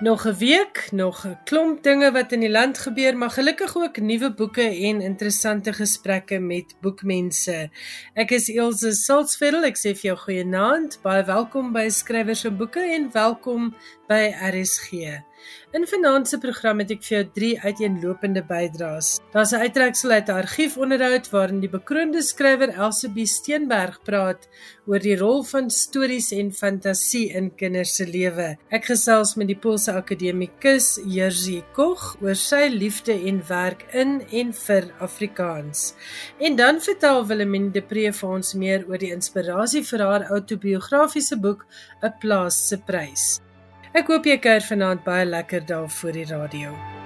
Nog 'n week, nog 'n klomp dinge wat in die land gebeur, maar gelukkig ook nuwe boeke en interessante gesprekke met boekmense. Ek is Elsje Salzveld, ek sê vir jou goeienaand, baie welkom by Skrywers en Boeke en welkom by RSG. In vanaand se program het ek vir jou drie uiteenlopende bydraes. Daar's 'n uittreksel uit 'n argiefonderhoud waarin die bekroonde skrywer Elsabie Steenberg praat oor die rol van stories en fantasie in kinders se lewe. Ek gesels met die Poolse akademikus Jerzy Koch oor sy liefde en werk in en vir Afrikaans. En dan vertel Willemien de Pre vir ons meer oor die inspirasie vir haar autobiografiese boek 'n plaas se prys. Ek hoop jy kuier vanaand baie lekker daar voor die radio.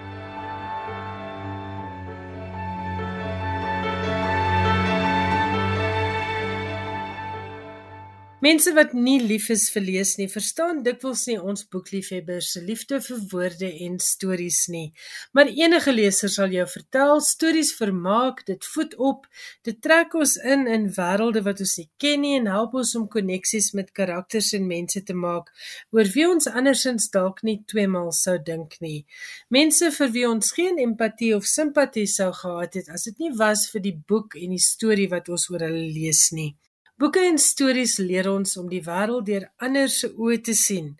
Mense wat nie lief is vir lees nie, verstaan dikwels nie ons boekliefhebbers se liefde vir woorde en stories nie. Maar enige leser sal jou vertel, stories vermaak, dit voed op, dit trek ons in in wêrelde wat ons nie ken nie en help ons om koneksies met karakters en mense te maak oor wie ons andersins dalk nie tweemaal sou dink nie. Mense vir wie ons geen empatie of simpatie sou gehad het as dit nie was vir die boek en die storie wat ons oor hulle lees nie. Boeke en stories leer ons om die wêreld deur ander se oë te sien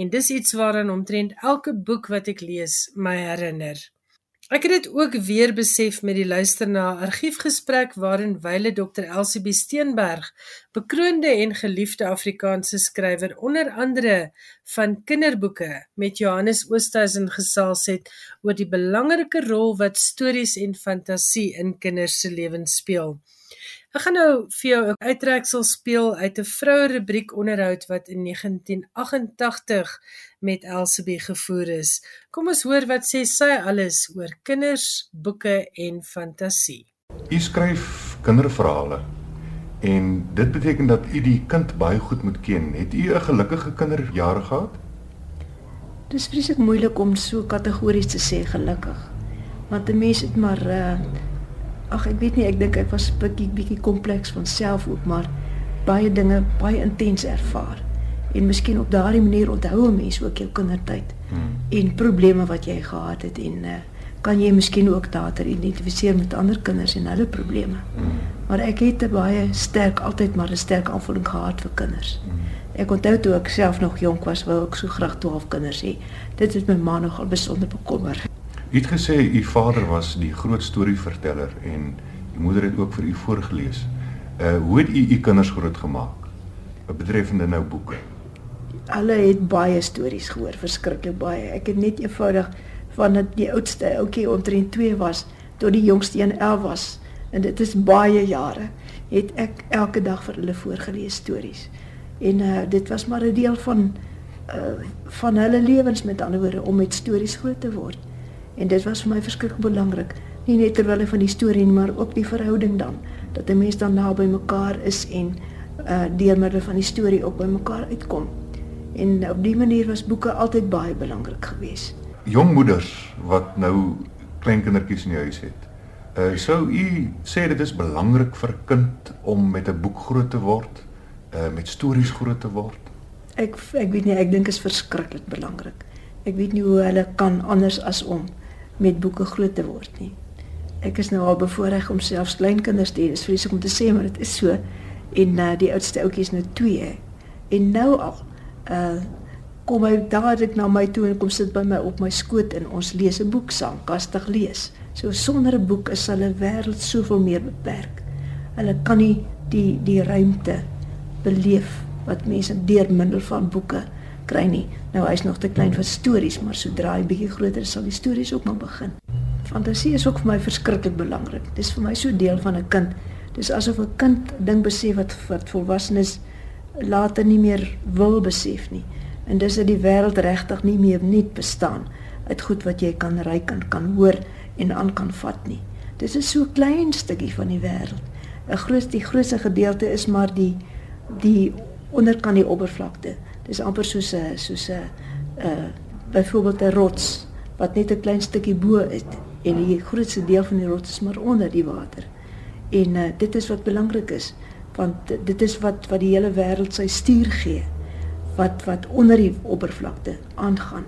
en dis iets waaraan omtrent elke boek wat ek lees my herinner. Ek het dit ook weer besef met die luister na 'n argiefgesprek waarin wyle Dr. Elsie Steenberg, bekroonde en geliefde Afrikaanse skrywer onder andere van kinderboeke met Johannes Oosthuizen gesels het oor die belangrike rol wat stories en fantasie in kinders se lewens speel. Ek gaan nou vir jou 'n uittreksel speel uit 'n vroue rubriek onderhoud wat in 1988 met Elsabie gevoer is. Kom ons hoor wat sê sy alles oor kinders, boeke en fantasie. U skryf kinderverhale en dit beteken dat u die kind baie goed moet ken. Het u 'n gelukkige kinderjare gehad? Dit is presies moeilik om so kategories te sê gelukkig. Want 'n mens het maar uh ag ek weet nie, ek dink ek was 'n bietjie bietjie kompleks van self ook, maar baie dinge baie intens ervaar. En miskien op daardie manier onthou 'n mens ook jou kindertyd hmm. en probleme wat jy gehad het en uh, kan jy miskien ook later identifiseer met ander kinders en hulle probleme. Hmm. Maar ek het baie sterk altyd maar 'n sterk aanvoeling gehad vir kinders. Hmm. Ek onthou toe ek self nog jonk was, wou ek so graag 12 kinders hê. Dit het my ma nogal besonder bekommer. U het gesê u vader was die groot storieverteller en u moeder het ook vir u voorgeles. Uh hoe het u u kinders grootgemaak? Betreffende nou boeke. Hulle het baie stories gehoor, verskriklik baie. Ek het net eenvoudig van dit die oudste ouetjie omtrent 2 was tot die jongste een 11 was en dit is baie jare het ek elke dag vir hulle voorgeles stories. En uh dit was maar 'n deel van uh van hulle lewens met ander woorde om met stories groot te word. En dit was vir my verskriklik belangrik, nie net terwyl van die storie nie, maar ook die verhouding dan, dat 'n mens dan naby mekaar is en uh deur middel van die storie ook by mekaar uitkom. En op die manier was boeke altyd baie belangrik geweest. Jong moeders wat nou klein kindertjies in die huis het. Uh sou u sê dit is belangrik vir 'n kind om met 'n boek groot te word, uh met stories groot te word? Ek ek weet nie, ek dink is verskriklik belangrik. Ek weet nie hoe hulle kan anders as om met boeke groot te word nie. Ek is nou al bevoorreg om selfs kleinkinders te hê. Dit is vreeslik om te sê, maar dit is so. En uh, die oudste ouetjie is nou 2. En nou al uh kom hy dadelik na my toe en kom sit by my op my skoot en ons lees 'n boek saam, kastig lees. So sonder 'n boek is hulle wêreld soveel meer beperk. Hulle kan nie die die ruimte beleef wat mense deur middel van boeke kry nie. Nou hy's nog te klein vir stories, maar sodra hy bietjie groter is, sal die stories ook maar begin. Fantasie is ook vir my verskriklik belangrik. Dis vir my so deel van 'n kind. Dis asof 'n kind ding besef wat wat volwassenes later nie meer wil besef nie. En dis dat die wêreld regtig nie meer net bestaan uit goed wat jy kan ryk en kan hoor en aan kan vat nie. Dis 'n so klein stukkie van die wêreld. 'n Groot die grootste gedeelte is maar die die onderkant die oppervlakte. Dis amper soos 'n soos 'n uh byvoorbeeld 'n rots wat net 'n klein stukkie bo is en die grootste deel van die rots is maar onder die water. En uh dit is wat belangrik is want dit is wat wat die hele wêreld sy stuur gee wat wat onder die oppervlakte aangaan.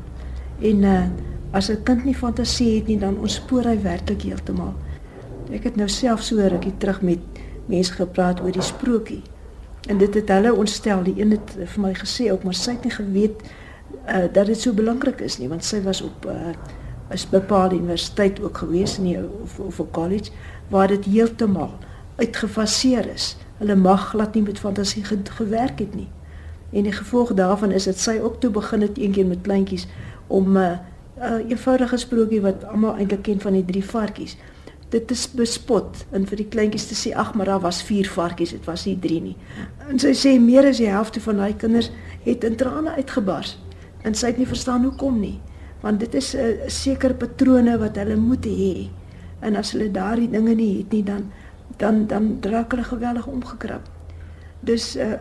En uh as 'n kind nie fantasie het nie, dan ontspoor hy werklik heeltemal. Ek het nou self so rukkie terug met mense gepraat oor die sprokie. En dit het hulle ontstel. Die een het vir my gesê ook, maar sy het nie geweet uh dat dit so belangrik is nie, want sy was op uh is bepaalde universiteit ook gewees in of of 'n college waar dit heeltemal uitgefaseer is. Hulle mag glad nie met fantasie ge, gewerk het nie. En die gevolg daarvan is dat sy ook toe begin het eendag met kleintjies om 'n uh, uh, eenvoudige sprokie wat almal eintlik ken van die drie varkies. Dit is bespot en vir die kleintjies te sê ag maar daar was vier varkies, dit was nie drie nie. En sy sê meer as die helfte van daai kinders het in trane uitgebars en sy het nie verstaan hoekom nie want dit is 'n uh, sekere patrone wat hulle moet hê. En as hulle daardie dinge nie het nie dan dan dan draak hulle geweldig omgekrap. Dus uh,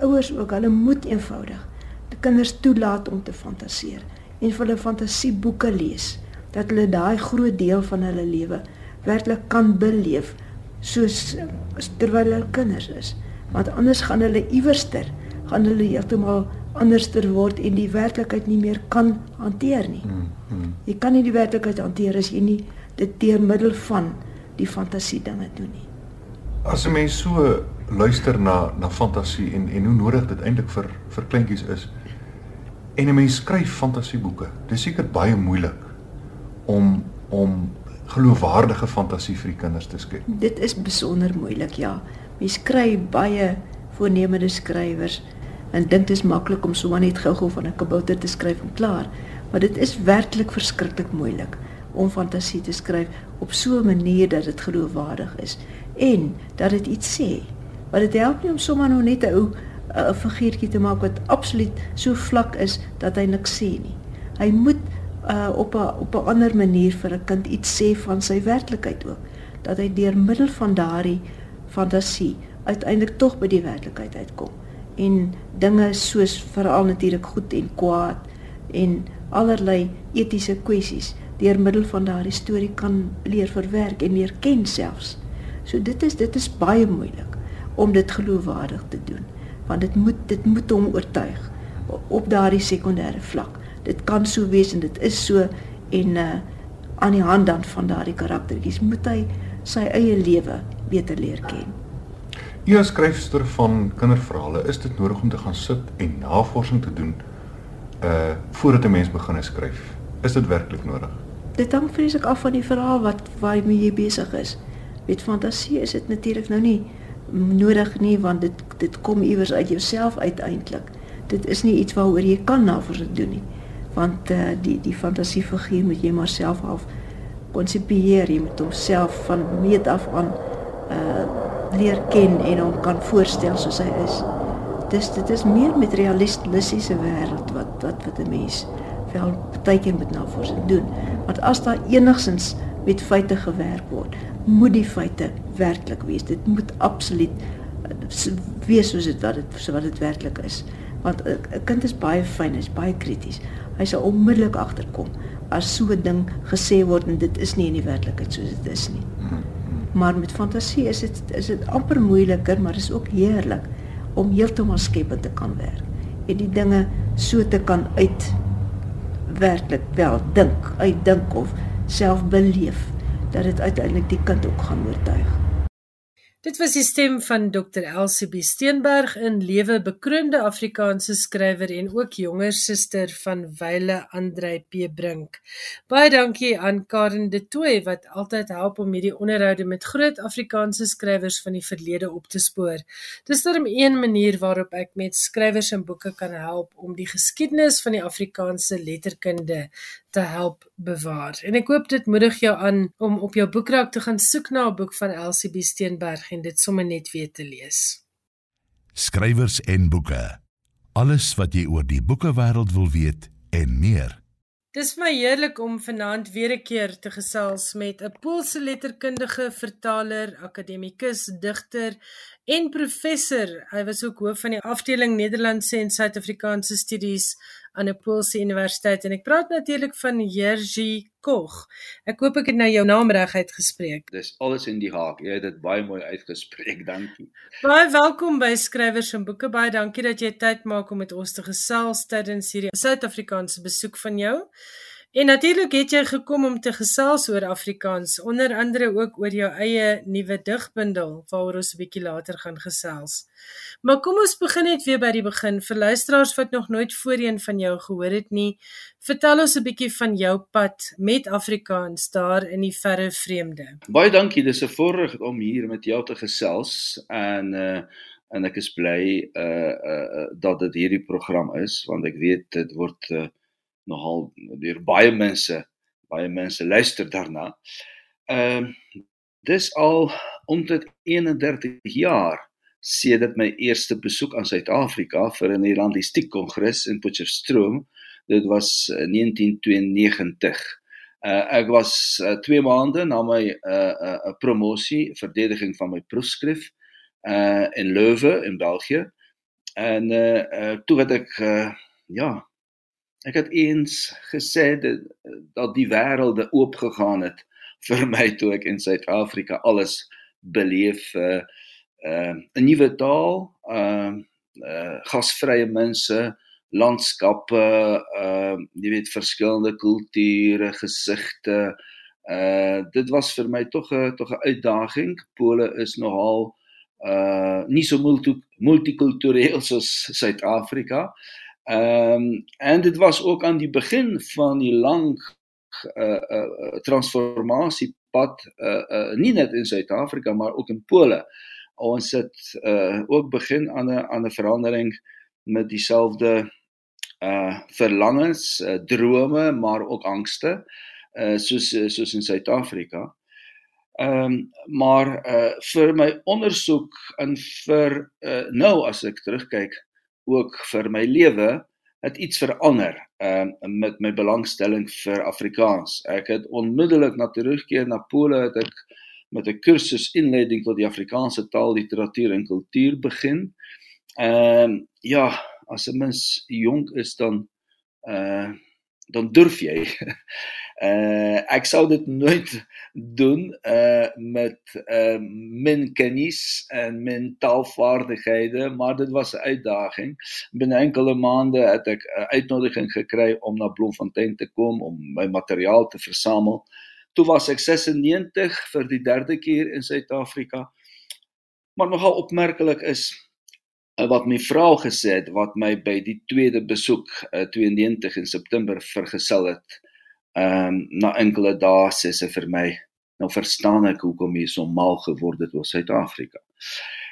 ouers ook, hulle moet eenvoudig die kinders toelaat om te fantaseer en vir hulle fantasieboeke lees dat hulle daai groot deel van hulle lewe werklik kan beleef soos terwyl hulle kinders is. Want anders gaan hulle iewerster, gaan hulle heeltemal anderster word en die werklikheid nie meer kan hanteer nie. Hmm, hmm. Jy kan nie die werklikheid hanteer as jy nie dit deur middel van die fantasie dinge doen nie. As 'n mens so luister na na fantasie en en hoe nodig dit eintlik vir vir kleintjies is. En 'n mens skryf fantasieboeke. Dit is seker baie moeilik om om geloofwaardige fantasie vir die kinders te skep. Dit is besonder moeilik, ja. Mens kry baie voornemende skrywers en dink dit is maklik om sommer net gou-gou van 'n kabouter te skryf en klaar, maar dit is werklik verskriklik moeilik om fantasie te skryf op so 'n manier dat dit geloofwaardig is en dat dit iets sê. Maar dit help nie om sommer nou net 'n ou 'n figuurtjie te maak wat absoluut so vlak is dat hy niks sê nie. Hy moet uh, op 'n op 'n ander manier vir 'n kind iets sê van sy werklikheid ook, dat hy deur middel van daardie fantasie uiteindelik tog by die werklikheid uitkom en dinge soos veral natuurlik goed en kwaad en allerlei etiese kwessies deur middel van daardie storie kan leer verwerk en leer ken selfs. So dit is dit is baie moeilik om dit geloofwaardig te doen want dit moet dit moet hom oortuig op daardie sekondêre vlak. Dit kan so wees en dit is so en uh aan die hand dan van daardie karaktertjies moet hy sy eie lewe beter leer ken. U as skryfster van kinderverhale, is dit nodig om te gaan sit en navorsing te doen uh voordat 'n mens begin skryf? Is dit werklik nodig? Dit hang vreeslik af van die verhaal wat waarmee jy besig is. Met fantasie is dit natuurlik nou nie nodig nie want dit dit kom iewers uit jouself uiteindelik. Dit is nie iets waaroor jy kan navorsing doen nie. Want uh die die fantasiefiguur moet jy maar self af konsepieer, jy moet homself van meet af aan uh leer ken en hom kan voorstel soos hy is. Dis dit is meer met realistiese wêreld wat wat wat 'n mens wel baie keer met navorsing doen. Want as daar enigsins met feite gewerk word, moet die feite werklik wees. Dit moet absoluut eh, wees soos dit wat dit so wat dit werklik is. Want 'n kind is baie fyn, hy's baie krities. Hy sal onmiddellik agterkom as so 'n ding gesê word en dit is nie in die werklikheid soos dit is nie. Maar met fantasie is dit is dit amper moeiliker, maar is ook heerlik om heeltemal skepend te kan werk en die dinge so te kan uit werklik wel dink, uitdink of self beleef dat dit uiteindelik die kind ook gaan oortuig. Dit was die stem van Dr. Elsie Steenberg, 'n lewe bekroonde Afrikaanse skrywer en ook jonger suster van Wyle Andrei P Brink. Baie dankie aan Karen De Tooy wat altyd help om hierdie onderhoude met groot Afrikaanse skrywers van die verlede op te spoor. Dis dan 'n manier waarop ek met skrywers en boeke kan help om die geskiedenis van die Afrikaanse letterkunde te help bewaar. En ek hoop dit moedig jou aan om op jou boekrak te gaan soek na 'n boek van Elsie B Steenberg en dit sommer net weer te lees. Skrywers en boeke. Alles wat jy oor die boekewêreld wil weet en meer. Dis my heerlik om vanaand weer 'n keer te gesels met 'n Poolse letterkundige, vertaler, akademikus, digter en professor. Hy was ook hoof van die afdeling Nederlandse en Suid-Afrikaanse studies aan 'n Poolse universiteit en ek praat natuurlik van Jerzy Koch. Ek hoop ek het nou jou naam reg uitgespreek. Dis alles in die haak. Jy het dit baie mooi uitgespreek. Dankie. Baie welkom by Skrywers en Boeke. Baie dankie dat jy tyd maak om met ons te gesels tydens hierdie Suid-Afrikaanse besoek van jou. En natuurlik het jy gekom om te gesels oor Afrikaans, onder andere ook oor jou eie nuwe digbundel waaroor ons 'n bietjie later gaan gesels. Maar kom ons begin net weer by die begin vir luisteraars wat nog nooit voorheen van jou gehoor het nie. Vertel ons 'n bietjie van jou pad met Afrikaans daar in die verre vreemde. Baie dankie, dis 'n voorreg om hier met jou te gesels en uh en ek is bly uh uh dat dit hierdie program is want ek weet dit word uh nogal deur baie mense baie mense luister daarna. Ehm uh, dis al omtrent 31 jaar sedert my eerste besoek aan Suid-Afrika vir 'n Nederlandistiek kongres in Potchefstroom. Dit was 1992. Uh, uh ek was 2 uh, maande na my 'n uh, uh, promosie, verdediging van my proefskrif uh in Leuven in België. En uh, uh toe het ek uh, ja, Ek het eens gesê dat dat die wêrelde oopgegaan het vir my toe ek in Suid-Afrika alles beleef uh, uh, 'n nuwe taal, ehm uh, uh, gasvrye mense, landskappe, ehm uh, jy weet verskillende kulture, gesigte. Uh dit was vir my tog 'n tog 'n uitdaging. Pole is nogal uh nie so multikultureel soos Suid-Afrika. Ehm um, en dit was ook aan die begin van die lang uh uh transformasiepad uh uh nie net in Suid-Afrika maar ook in Pole. Ons het uh ook begin aan 'n aan 'n verandering met dieselfde uh verlangens, uh, drome, maar ook angste uh soos soos in Suid-Afrika. Ehm um, maar uh vir my ondersoek en vir uh nou as ek terugkyk ook vir my lewe het iets verander um, met my belangstelling vir Afrikaans. Ek het onmiddellik na terugkeer na Pole het ek met 'n kursus inleiding tot die Afrikaanse taal, literatuur en kultuur begin. Ehm um, ja, as 'n mens jonk is dan uh dan durf jy. uh ek sou dit nooit doen uh met uh min kennis en min taalvaardighede, maar dit was 'n uitdaging. Binne enkele maande het ek 'n uitnodiging gekry om na Bloemfontein te kom om my materiaal te versamel. Toe was ek 96 vir die derde keer in Suid-Afrika. Maar nogal opmerklik is Eh, wat my vrou gesê het wat my by die tweede besoek uh, eh, 92 in September vergesel het. Ehm um, na enkele dae sê sy vir my, nou verstaan ek hoekom jy so mal geword het oor Suid-Afrika.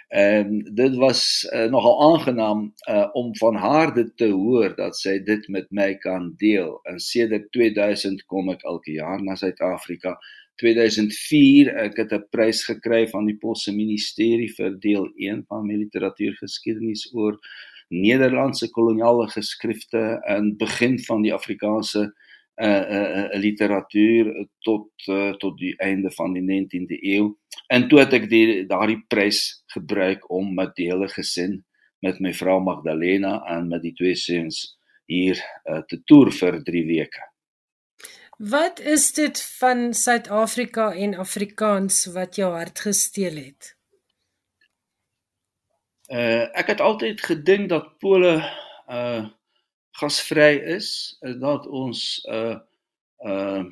Ehm um, dit was uh, nogal aangenaam uh, om van haar dit te hoor dat sy dit met my kan deel. En sedert 2000 kom ek elke jaar na Suid-Afrika 2004 ek het 'n prys gekry van die Posse Ministerie vir deel 1 van my literatuurgeskiedenis oor Nederlandse koloniale geskrifte en begin van die Afrikaanse uh literatuur tot uh, tot die einde van die 19de eeu. En toe het ek die daardie prys gebruik om met die hele gesin met my vrou Magdalena en met die twee seuns hier uh, te toer vir 3 weke. Wat is dit van Suid-Afrika en Afrikaans wat jou hart gesteel het? Uh ek het altyd gedink dat Pole uh gasvry is, dat ons uh uh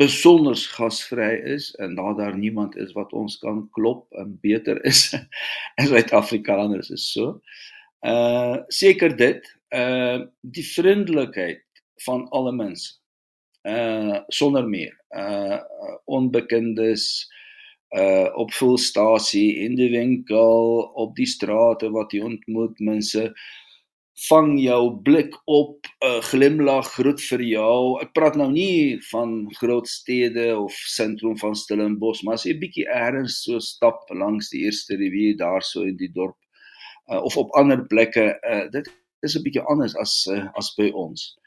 besonder gasvry is en dat daar niemand is wat ons kan klop en beter is as Suid-Afrikaners is so. Uh seker dit, uh die vriendelikheid van alle mense uh sonder meer uh onbekendes uh op volstasie in die winkel op die strate wat jy ontmoet mense vang jou blik op 'n uh, glimlag groet vir jou ek praat nou nie van groot stede of sentrum van Stellenbosch maar as jy 'n bietjie eers so stap langs die eerste rivier daarso in die dorp uh, of op ander plekke uh, dit is 'n bietjie anders as uh, as by ons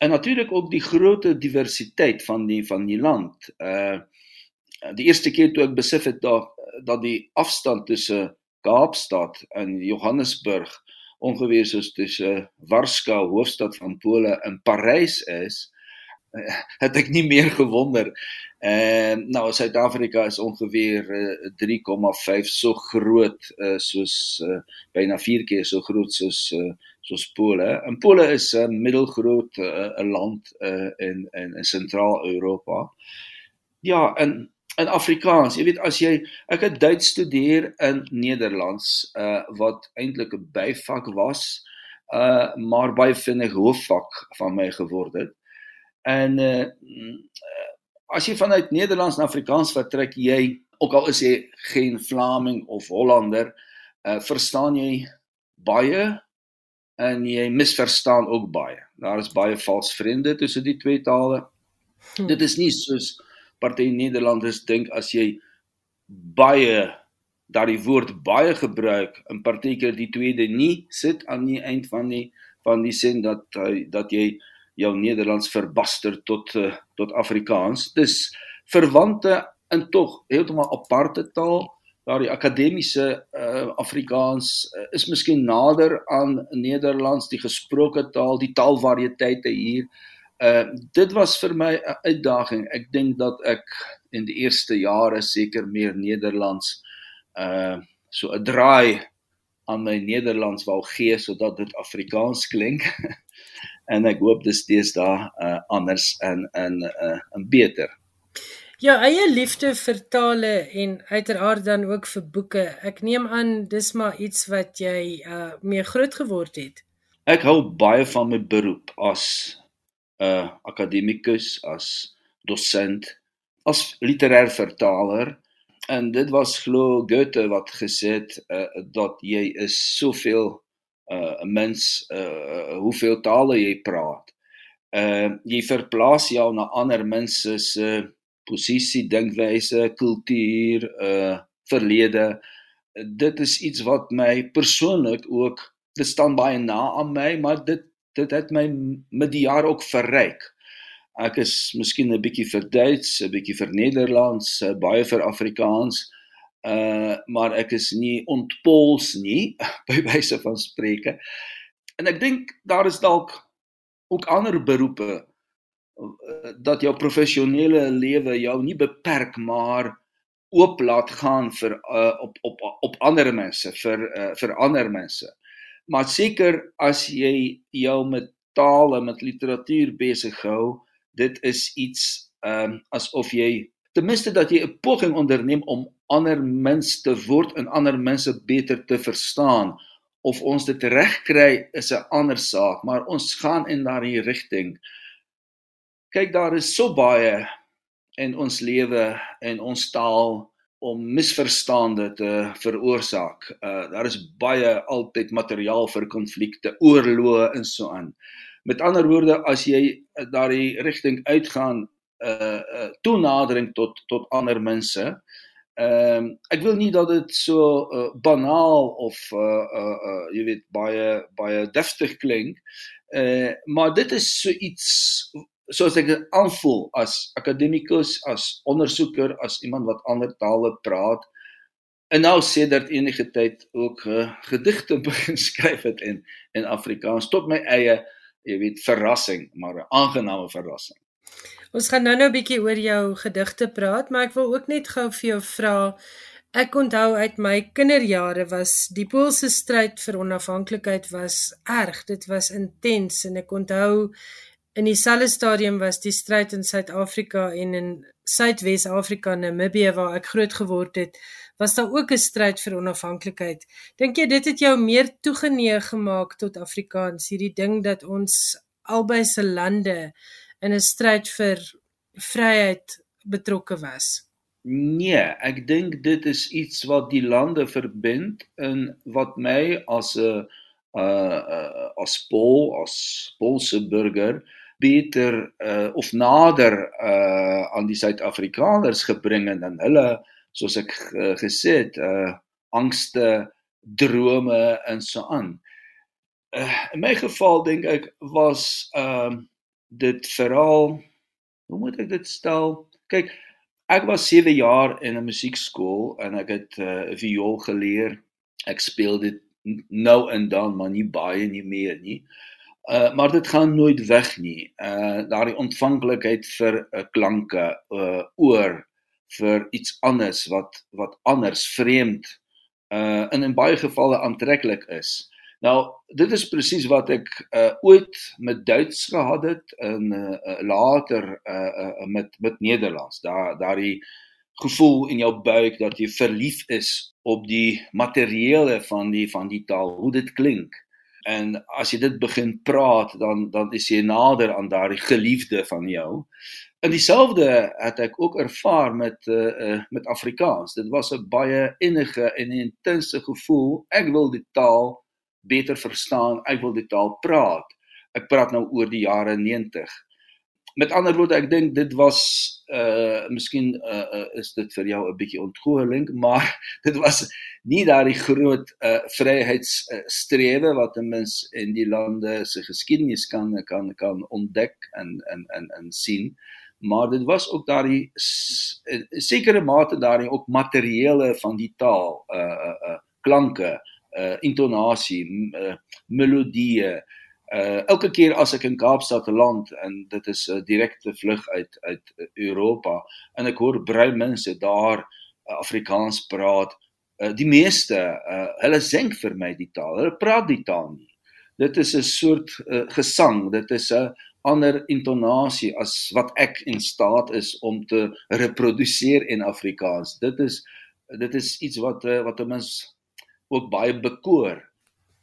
en natuurlik ook die groot diversiteit van die van die land. Uh die eerste keer toe ek besef het dat dat die afstand tussen Kaapstad en Johannesburg ongeveer soos tussen Warszawa, hoofstad van Pole, en Parys is, het ek nie meer gewonder. Ehm nou Suid-Afrika is ongeveer uh, 3,5 so groot uh, soos uh, byna 4 keer so groot soos uh, soos Pole. En Pole is 'n uh, middelgroot uh, land uh, in in in Sentraal-Europa. Ja, en in Afrikaans, jy weet as jy ek het Duits studeer in Nederlands uh wat eintlik 'n byvak was, uh maar baie vinnig hoofvak van my geword het. En uh as jy vanuit Nederlands na Afrikaans vertrek, jy ook al is jy geen Vlaming of Hollander, uh verstaan jy baie en jy misverstaan ook baie. Daar is baie vals vriende tussen die twee tale. Hm. Dit is nie soos party Nederlanders dink as jy baie daardie woord baie gebruik in partykeer die tweede nie sit aan die eind van die van die sin dat dat jy jou Nederlands verbaster tot uh, tot Afrikaans. Dis verwante in tog heeltemal aparte taal. Daardie akademiese uh, Afrikaans uh, is miskien nader aan Nederlands, die gesproke taal, die taalvariëteite hier. Uh dit was vir my 'n uitdaging. Ek dink dat ek in die eerste jare seker meer Nederlands uh so 'n draai aan my Nederlands wou gee sodat dit Afrikaans klink. en ek hoop dis steeds daar uh, anders en en uh, en beter. Ja, eie liefde vir tale en uiteraard dan ook vir boeke. Ek neem aan dis maar iets wat jy uh mee groot geword het. Ek hou baie van my beroep as uh, akademikus, as dosent, as literêr vertaler en dit was glo Goethe wat gesê het uh, dat jy is soveel uh 'n mens uh hoeveel tale jy praat. Uh jy verplaas jou na ander mense se uh, posisie, dinkwyse, kultuur, uh verlede. Dit is iets wat my persoonlik ook dit staan baie na aan my, maar dit dit het my met die jare ook verryk. Ek is miskien 'n bietjie vir Duits, 'n bietjie vir Nederlands, baie vir Afrikaans. Uh maar ek is nie ontpols nie by wyse van spreke. En ek dink daar is dalk ook ander beroepe uh, dat jou professionele lewe jou nie beperk maar oop laat gaan vir uh, op op op ander mense vir uh, vir ander mense. Maar seker as jy jou met taal en met literatuur besig hou, dit is iets ehm um, asof jy ten minste dat jy 'n poging onderneem om ander mens te word en ander mense beter te verstaan of ons dit regkry is 'n ander saak maar ons gaan in daardie rigting kyk daar is so baie in ons lewe en ons taal om misverstande te veroorsaak. Uh daar is baie altyd materiaal vir konflikte, oorloë en so aan. Met ander woorde, as jy daardie rigting uitgaan, uh, uh toenadering tot tot ander mense, Ehm um, ek wil nie dat dit so uh, banaal of uh uh, uh jy weet baie baie deftig klink. Uh maar dit is so iets soos ek aanvoel as akademikus, as ondersoeker, as iemand wat ander tale praat. En nou sê dat enige tyd ook uh, gedigte begin skryf het in in Afrikaans tot my eie jy weet verrassing, maar 'n aangename verrassing. Ons gaan nou-nou 'n bietjie oor jou gedigte praat, maar ek wil ook net gou vir jou vra. Ek onthou uit my kinderjare was die Poolse stryd vir onafhanklikheid was erg. Dit was intens en ek onthou in dieselfde stadium was die stryd in Suid-Afrika en in Suidwes-Afrika, Namibië waar ek groot geword het, was daar ook 'n stryd vir onafhanklikheid. Dink jy dit het jou meer toegeneig gemaak tot Afrikaans, hierdie ding dat ons albei se lande in 'n stryd vir vryheid betrokke was? Nee, ek dink dit is iets wat die lande verbind en wat my as 'n uh, uh as Pool, as Poolse burger beter uh of nader uh aan die Suid-Afrikaners gebring en dan hulle soos ek uh, gesê het uh angste, drome en so aan. Uh in my geval dink ek was ehm uh, dit veral hoe moet ek dit stel? Kyk, ek was 7 jaar in 'n musiekskool en ek het uh, viool geleer. Ek speel dit nou en dan maar nie baie nie meer nie. Uh maar dit gaan nooit weg nie. Uh daardie ontvanklikheid vir uh, klanke uh oor vir iets anders wat wat anders vreemd uh in in baie gevalle aantreklik is. Nou dit is presies wat ek uh ooit met Duits gehad het en uh, later uh, uh met met Nederlands. Daar daardie gevoel in jou buik dat jy verlief is op die materiële van die van die taal, hoe dit klink. En as jy dit begin praat, dan dan is jy nader aan daardie geliefde van jou. En dieselfde het ek ook ervaar met uh, uh met Afrikaans. Dit was 'n baie innige en intense gevoel. Ek wil die taal beter verstaan. Ek wil die taal praat. Ek praat nou oor die jare 90 met ander woorde ek dink dit was uh miskien uh, uh is dit vir jou 'n bietjie ontgooeling maar dit was nie daardie groot uh vryheidsstrewe wat ten minste in die lande se geskiedenis kan kan kan ontdek en en en en sien. Maar dit was ook daardie sekere mate daardie ook materiële van die taal uh uh, uh klanke uh intonasie uh, melodieë uh uh elke keer as ek in Kaapstad land en dit is 'n uh, direkte vlug uit uit Europa en ek hoor bruin mense daar uh, Afrikaans praat uh, die meeste uh, hulle sing vir my die taal hulle praat die taal nie. Dit is 'n soort uh, gesang dit is 'n ander intonasie as wat ek in staat is om te reproduseer in Afrikaans. Dit is dit is iets wat uh, wat 'n mens ook baie bekoor.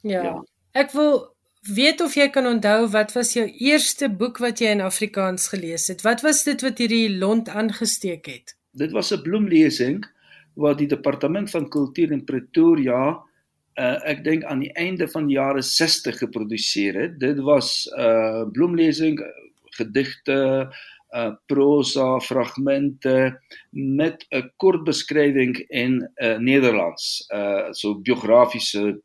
Ja, ja. ek wil weet of jy kan onthou wat was jou eerste boek wat jy in Afrikaans gelees het? Wat was dit wat hierdie lont aangesteek het? Dit was 'n bloemlesing wat die departement van kultuur in Pretoria uh ek dink aan die einde van die jare 60 geproduseer het. Dit was 'n uh, bloemlesing gedigte uh prosa fragmente met 'n kort beskrywing in uh Nederlands uh so biografiese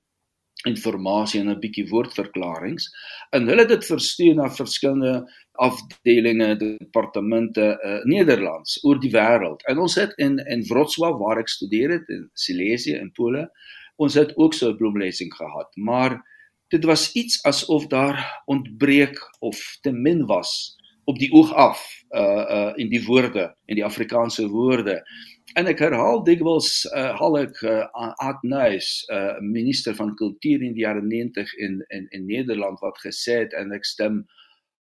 informasie en 'n bietjie woordverklaringe en hulle het dit verstuur na verskillende afdelinge departemente uh, Nederlands oor die wêreld en ons het in in Wrocław waar ek studeer het in Silesië in Pole ons het ook so 'n bloemlesing gehad. Maar dit was iets asof daar ontbreek of te min was op die oog af uh uh in die woorde in die Afrikaanse woorde. En ek herhaal dikwels uh, haal ek uh, Ad Nuis, uh, minister van kultuur in die jare 90 in in in Nederland wat gesê het en ek stem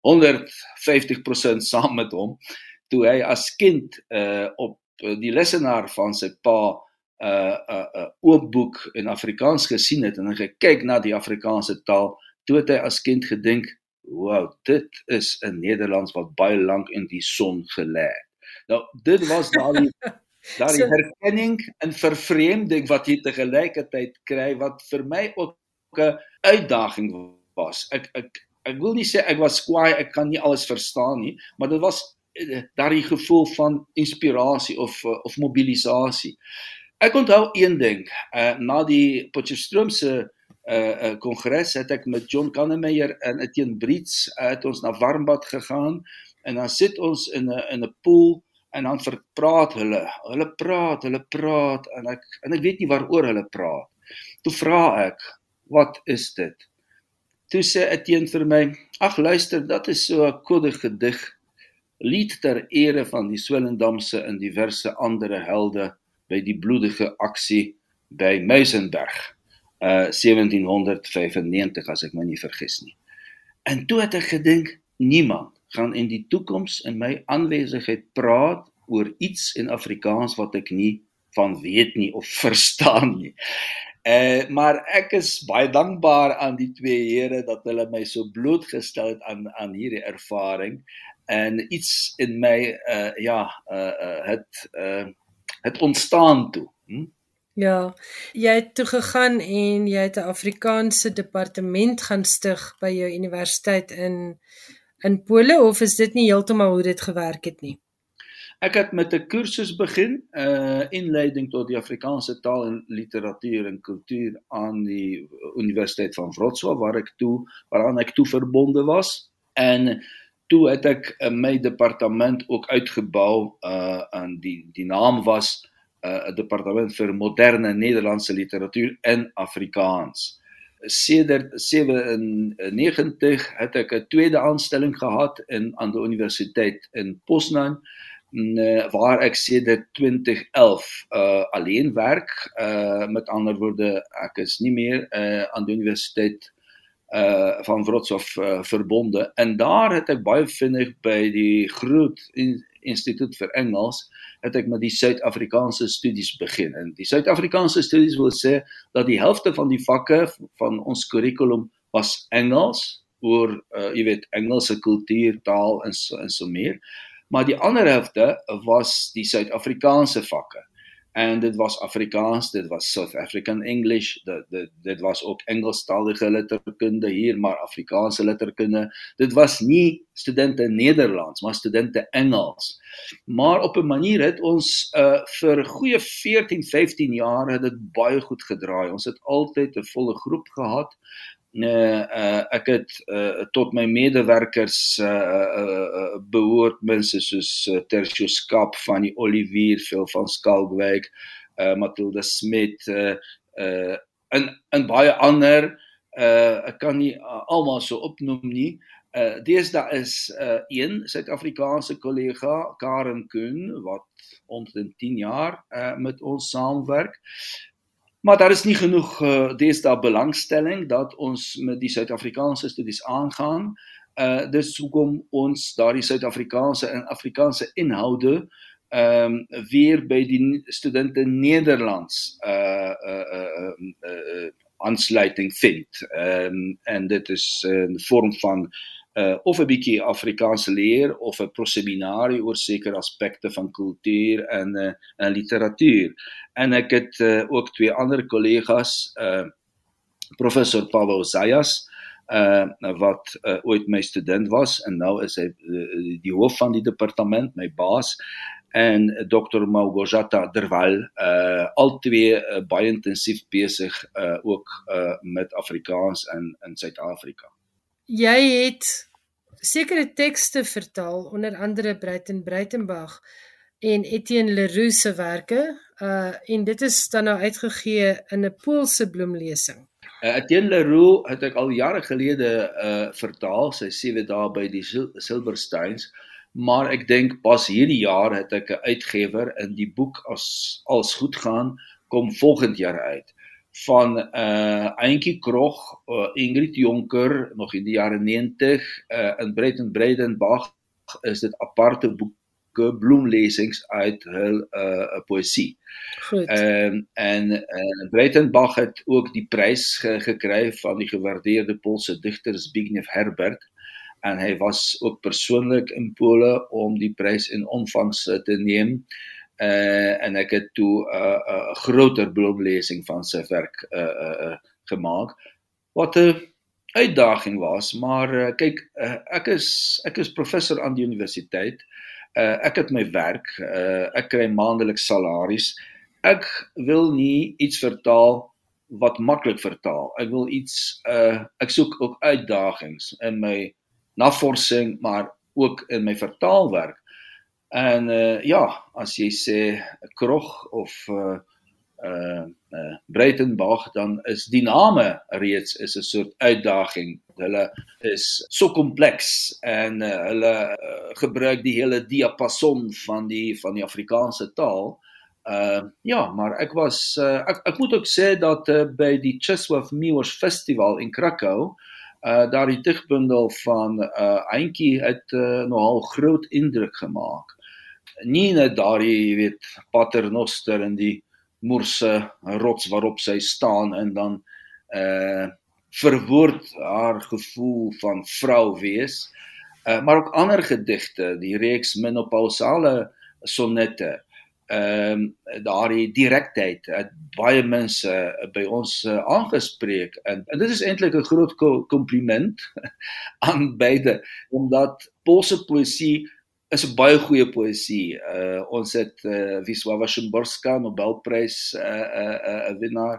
150% saam met hom toe hy as kind uh, op die lesenaar van sy pa uh, 'n uh, uh, oop boek in Afrikaans gesien het en hy gekyk na die Afrikaanse taal toe het hy as kind gedink wow dit is 'n Nederlands wat baie lank in die son gelê nou dit was daai Daar die so, herkenning en vervreemding wat jy te gelykertyd kry wat vir my ook 'n uitdaging was. Ek ek ek wil nie sê ek was kwaai, ek kan nie alles verstaan nie, maar dit was eh, daardie gevoel van inspirasie of eh, of mobilisasie. Ek onthou een ding, uh, na die Potchefstroom se uh kongres uh, het ek met John Kannemeyer en Etienne Brits uh, het ons na Warmbad gegaan en dan sit ons in 'n in 'n pool en dan verpraat hulle. Hulle praat, hulle praat en ek en ek weet nie waaroor hulle praat. Toe vra ek, "Wat is dit?" Toe sê Etienne vir my, "Ag luister, dit is so 'n kodde gedig, lied ter ere van die Swellendamse en diverse ander helde by die bloedige aksie by Meisenberg." Uh 1795 as ek my nie vergis nie. En toe het ek gedink, niemand gaan in die toekoms in my aanwesigheid praat oor iets in Afrikaans wat ek nie van weet nie of verstaan nie. Eh uh, maar ek is baie dankbaar aan die twee here dat hulle my so blootgestel het aan aan hierdie ervaring en iets in my uh ja, uh, uh het uh het ontstaan toe. Hm? Ja, jy het toe gegaan en jy het 'n Afrikaanse departement gaan stig by jou universiteit in in Pole of is dit nie heeltemal hoe dit gewerk het nie? Ek het met 'n kursus begin, 'n uh, inleiding tot die Afrikaanse taal en literatuur en kultuur aan die Universiteit van Wrocław waar ek toe waaraan ek toe verbonde was en toe het ek uh, my departement ook uitgebou uh aan die die naam was 'n uh, departement vir moderne Nederlandse literatuur in Afrikaans. sedert 97 het ek 'n tweede aanstelling gehad in aan die universiteit in Poznan uh, waar ek sedert 2011 uh alleen werk. Uh met ander woorde, ek is nie meer uh aan die universiteit uh van Wrocław uh, verbonde en daar het ek baie vinnig by die groot in, instituut vir Engels het ek met die Suid-Afrikaanse studies begin. En die Suid-Afrikaanse studies wil sê dat die helfte van die vakke van ons kurrikulum was Engels oor uh, jy weet Engelse kultuur, taal en so, en so meer. Maar die ander helfte was die Suid-Afrikaanse vakke en dit was Afrikaans, dit was South African English, dit dit dit was ook Engelstalige letterkunde hier, maar Afrikaanse letterkunde. Dit was nie studente Nederlands, maar studente Engels. Maar op 'n manier het ons uh vir goeie 14, 15 jaar het dit baie goed gedraai. Ons het altyd 'n volle groep gehad uh, uh ek het uh, tot my medewerkers uh, uh, uh behoort mense soos uh, Tertio Skap van die Olivier veel van Skalkwyk uh Matilda Smit uh uh en en baie ander. Uh ek kan nie uh, almal so opnoem nie. Uh deesdae is uh een Suid-Afrikaanse kollega Karen Kuhn wat omtrent 10 jaar uh met ons saamwerk Maar daar is nie genoeg uh, deesdae belangstelling dat ons met die Suid-Afrikaanse studies aangaan. Uh dis hoekom ons daardie Suid-Afrikaanse en Afrikaanse inhoude ehm um, weer by die studente Nederlands uh uh uh uh aansluiting vind. Ehm um, en dit is 'n vorm van uh of 'n bietjie Afrikaans leer of 'n proseminarie oor sekere aspekte van kultuur en uh, en literatuur en ek het uh, ook twee ander kollegas uh professor Pavel Zayas uh wat uh, ooit my student was en nou is hy uh, die hoof van die departement my baas en Dr Małgorzata Derwal uh al twee uh, baie intensief besig uh ook uh met Afrikaans in in Suid-Afrika. Jy het sekere tekste vertaal onder andere Breiten Breitenberg en Etienne Leroux se werke uh en dit is dan nou uitgegee in 'n Poolse bloemlesing. Uh, Etienne Leroux het ek al jare gelede uh vertaal, sy sewe dae by die Sil Silversteins, maar ek dink pas hierdie jaar het ek 'n uitgewer in die boek as als goed gaan kom volgend jaar uit van uh Eentjie Krog, uh, Ingrid Jonker nog in die jare 90 uh in Breiten Breidenbach is dit aparte boek bloemlesings uit hul uh poësie. Goed. Ehm um, en uh, Breitenbach het ook die prys ge gekry van die gewaardeerde Poolse digter Zbigniew Herbert en hy was ook persoonlik in Pole om die prys in ontvangs te neem. Uh en ek het toe 'n uh, uh, groter bloemlesing van sy werk uh uh, uh gemaak wat 'n uitdaging was, maar uh, kyk uh, ek is ek is professor aan die universiteit uh, ek het my werk, uh, ek kry maandeliks salaris. Ek wil nie iets vertaal wat maklik vertaal. Ek wil iets uh ek soek ook uitdagings in my navorsing, maar ook in my vertaalwerk. En uh ja, as jy sê krog of uh uh, uh Breitenbach dan is die name reeds is 'n soort uitdaging. Hulle is so kompleks en uh, hulle uh, gebruik die hele diapason van die van die Afrikaanse taal. Uh ja, maar ek was uh, ek ek moet ook sê dat uh, by die Czesław Miłosz Festival in Krakow uh daar die digbundel van uh Eintjie het uh, nogal groot indruk gemaak. Nie net daardie, jy weet, Paternoster en die moerse rots waarop sy staan en dan uh verwoord haar gevoel van vrou wees. Uh maar ook ander gedigte, die reeks menopausale sonnette. Ehm uh, daardie direktheid het baie mense by ons uh, aangespreek en, en dit is eintlik 'n groot kompliment aan beide omdat Poolse poësie is 'n baie goeie poësie. Uh ons het uh Wisława Szymborska Nobelprys uh 'n uh, uh, uh, winnaar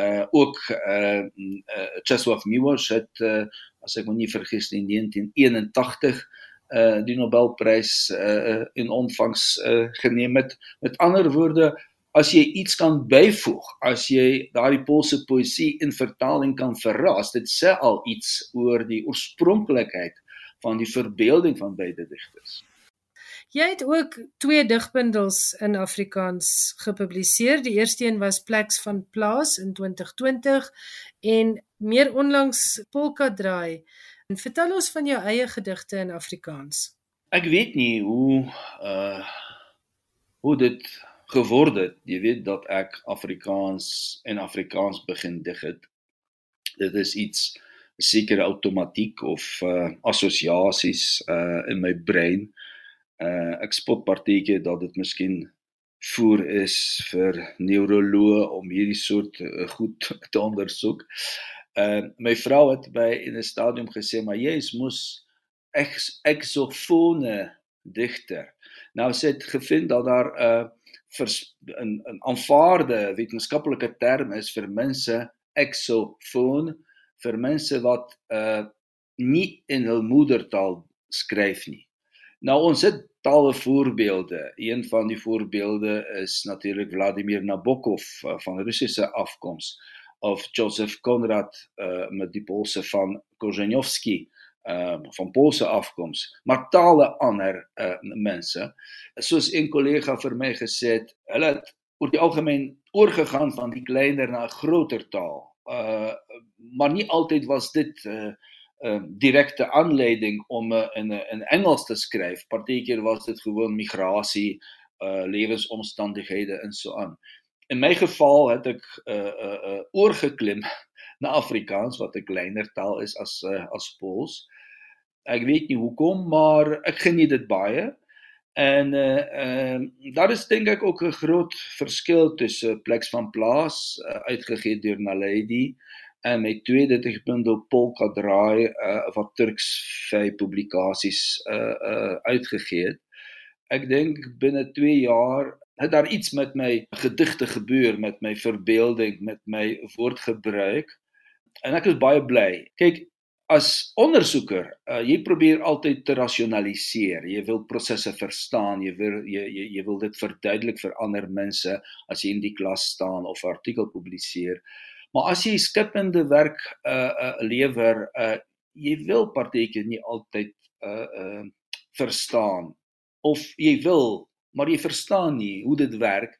uh ook uh, uh Czesław Miłosz het uh, as ek my nie vergis in 1981 uh die Nobelprys uh in ontvangs uh geneem het. Met ander woorde as jy iets kan byvoeg, as jy daardie Poolse poësie in vertaling kan verras, dit sê al iets oor die oorspronklikheid van die verbeelding van beide digters. Jy het ook twee digbundels in Afrikaans gepubliseer. Die eerste een was Pleks van Plaas in 2020 en meer onlangs Polka Draai. En vertel ons van jou eie gedigte in Afrikaans. Ek weet nie hoe uh hoe dit geword het. Jy weet dat ek Afrikaans en Afrikaans begin dig het. Dit is iets sekere outomatiek of uh assosiasies uh in my brein. Uh ek spot partytjie dat dit miskien voer is vir neuroloë om hierdie soort uh, goed te ondersoek. Uh my vrou het by in 'n stadium gesê maar jy is mos ek ek so fone digter. Nou sê dit gevind dat daar 'n uh, 'n 'n aanvaarde wetenskaplike term is vir mense eksofoon vir mense wat uh nie in hul moedertaal skryf nie. Nou ons het talle voorbeelde. Een van die voorbeelde is natuurlik Vladimir Nabokov uh, van Russiese afkoms of Joseph Konrad uh met die Poolse van Korzenowski uh van Poolse afkoms, maar tale ander uh mense. Soos een kollega vir my gesê het, hulle het oor die algemeen oorgegaan van die kleiner na 'n groter taal. Uh maar nie altyd was dit uh uh, direkte aanleiding om uh, in in Engels te skryf. Partykeer was dit gewoon migrasie, uh lewensomstandighede en so aan. In my geval het ek uh uh, uh oorgeklim na Afrikaans wat 'n kleiner taal is as uh, as Pools. Ek weet nie hoekom, maar ek geniet dit baie. En uh ehm uh, daar is dink ek ook 'n groot verskil tussen Pleks van Plaas uh, uitgegee deur Naledi en my tweede digbundel Polka Draai uh, wat Turks vy publikasies uh uh uitgegee het. Ek dink binne 2 jaar het daar iets met my gedigte gebeur, met my verbeelding, met my woordgebruik. En ek is baie bly. Kyk, as ondersoeker, uh, jy probeer altyd te rasionaliseer. Jy wil prosesse verstaan, jy wil jy jy, jy wil dit verduidelik vir ander mense as jy in die klas staan of artikel publiseer. Maar as jy skippende werk uh uh lewer, uh jy wil partykeer nie altyd uh uh verstaan. Of jy wil, maar jy verstaan nie hoe dit werk.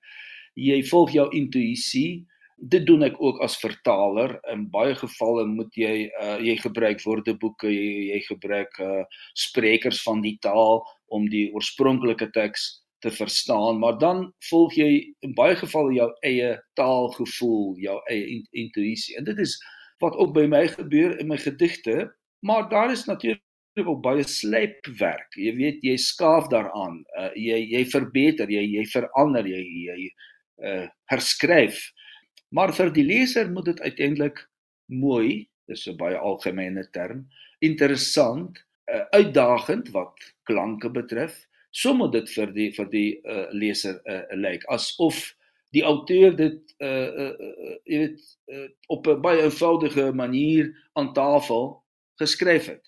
Jy volg jou intuïsie. Dit doen ek ook as vertaler. In baie gevalle moet jy uh, jy gebruik woordeboeke jy, jy gebruik uh, sprekers van die taal om die oorspronklike teks te verstaan maar dan volg jy in baie gevalle jou eie taalgevoel jou eie intuïsie. En dit is wat ook by my gebeur in my gedigte maar daar is natuurlik ook baie slypwerk jy weet jy skaaf daaraan. Uh, jy jy verbeter jy jy verander jy jy uh, herskryf. Maar vir die leser moet dit uiteindelik mooi, dis 'n baie algemene term, interessant, uh, uitdagend wat klanke betref, sommer dit vir die vir die uh, leser uh, lyk asof die outeur dit uh uh, uh jy weet uh, op 'n baie eenvoudige manier aan tafel geskryf het.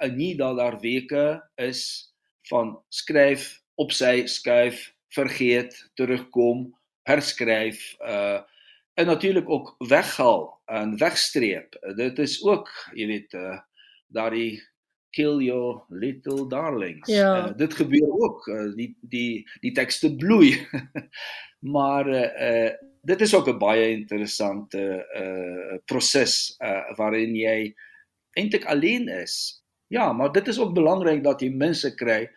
En nie dat daar weke is van skryf op sy skuif, vergeet, terugkom, herskryf uh en natuurlik ook weghaal en wegstreep. Dit is ook, jy weet, uh, daardie kill your little darlings. Ja. Uh, dit gebeur ook uh, die die die tekste bloei. maar uh, uh dit is ook 'n baie interessante uh proses uh waarin jy eintlik alleen is. Ja, maar dit is ook belangrik dat jy mense kry